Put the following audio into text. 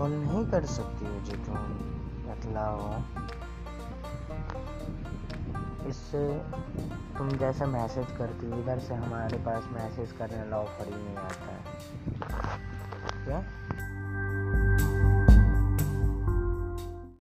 Call नहीं कर सकती हो जो तुम मतलब बतलाओ इससे तुम जैसे मैसेज करती हो, इधर से हमारे पास मैसेज करने वाला ऑफ़र ही नहीं आता है।